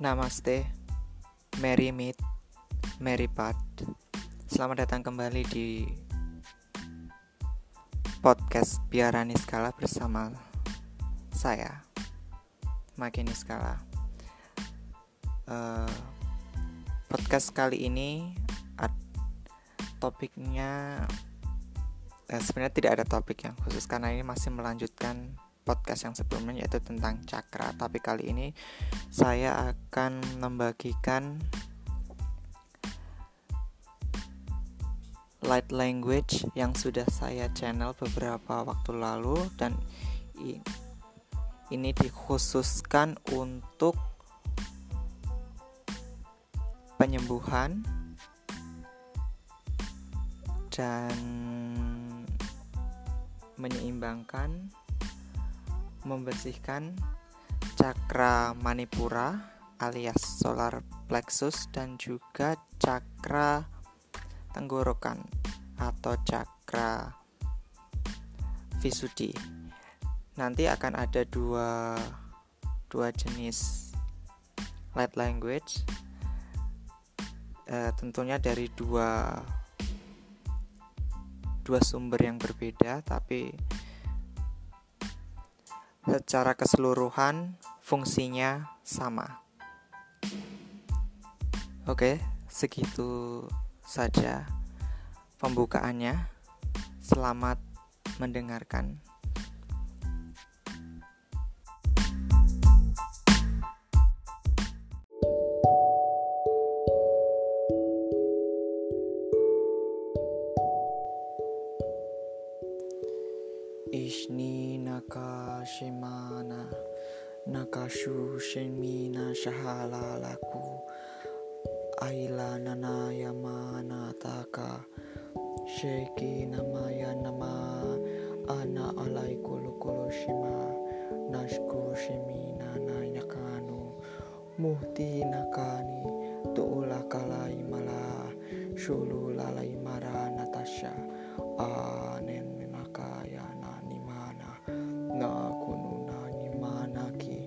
Namaste, Mary Meet, Mary Pat. Selamat datang kembali di podcast Biarani Skala bersama saya, Makini Skala. Uh, podcast kali ini topiknya uh, sebenarnya tidak ada topik yang khusus karena ini masih melanjutkan podcast yang sebelumnya yaitu tentang cakra. Tapi kali ini saya akan membagikan light language yang sudah saya channel beberapa waktu lalu. Dan ini dikhususkan untuk penyembuhan dan menyeimbangkan membersihkan cakra manipura alias solar plexus dan juga cakra tenggorokan atau cakra visuddhi. Nanti akan ada dua dua jenis light language e, tentunya dari dua dua sumber yang berbeda tapi secara keseluruhan fungsinya sama. Oke, segitu saja pembukaannya. Selamat mendengarkan. Ishni naka shimana nakashu shenmina shahala laku aila nana yamana taka sheki namaya nama ana alai kulu kulu shima nashku shemina nayakanu muhti nakani tuula kalai mala shulu lalai mara natasha anen na kununa ni manaki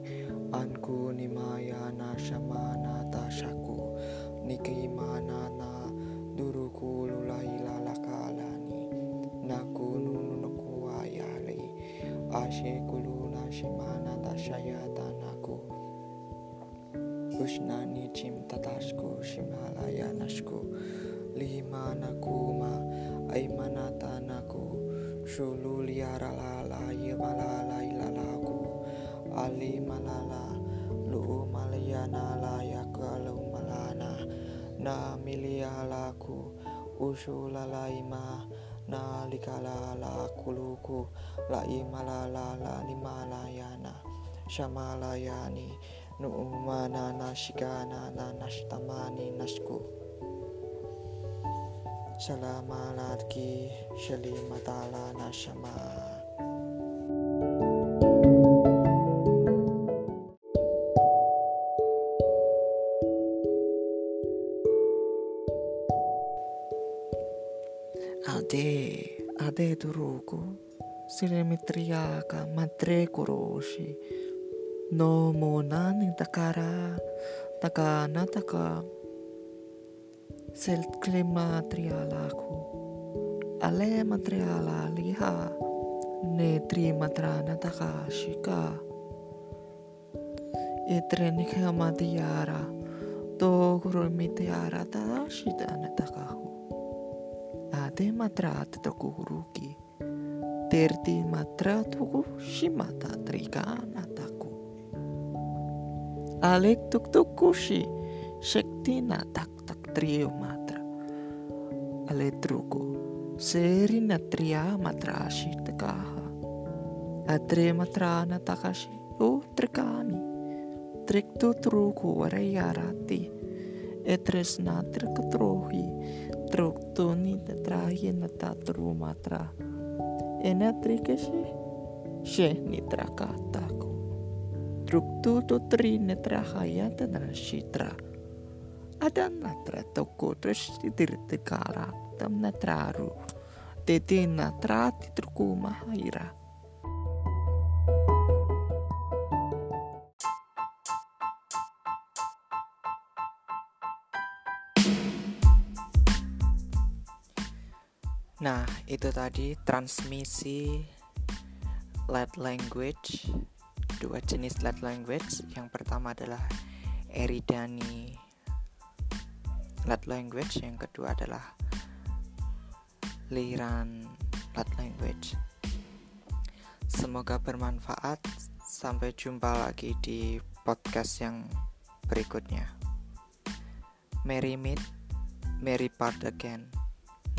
anku ni maya na shamana tashaku niki mana na duruku lulai lalakalani na kununu nuku ayali ashe kuluna shimana tashayata naku Ushnani chim tatashku shimalaya nashku lima nakuma aimanata naku shulu liaralala yemalala ilalaku. Ali malala lu malayana la yakalu malana. Na milialaku usulalaima. Na likalala kuluku. La imalala la limalayana shamalayani nu'umana nashikana na nashtamani nashku Selama larki Shalima Tala Nashama. Ade, ade duruku, siremitriaka madre kuroshi, no monani takara, takana taka. Seltkle matrialaku. Ale matriala liha. Netri matrana takashika. Etrenika matiara. Dogro mitiara tadashidana takahu. Ade matrat takuruki. Terti matratuku shimata trikana taku. Alek tuk tuk kushi. Shekti nataku. Trio matra. Aletruko, seri natria matrashi takaha. Atre matrana takashi, o trekani. Trektu truku warayarati. Etres natra katrohi. Troktoni tetrahi natatru matra. Enatrikashi, she nitrakataku. Truktu to tri netrahaya ada natra toko terus tidur tegala tem natraru tete natra tidur mahaira Nah, itu tadi transmisi lead language, dua jenis lead language. Yang pertama adalah Eridani lead language, yang kedua adalah Liran lead language. Semoga bermanfaat. Sampai jumpa lagi di podcast yang berikutnya. Merry meet, merry part again.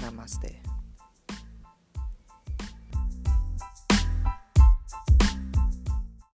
Namaste.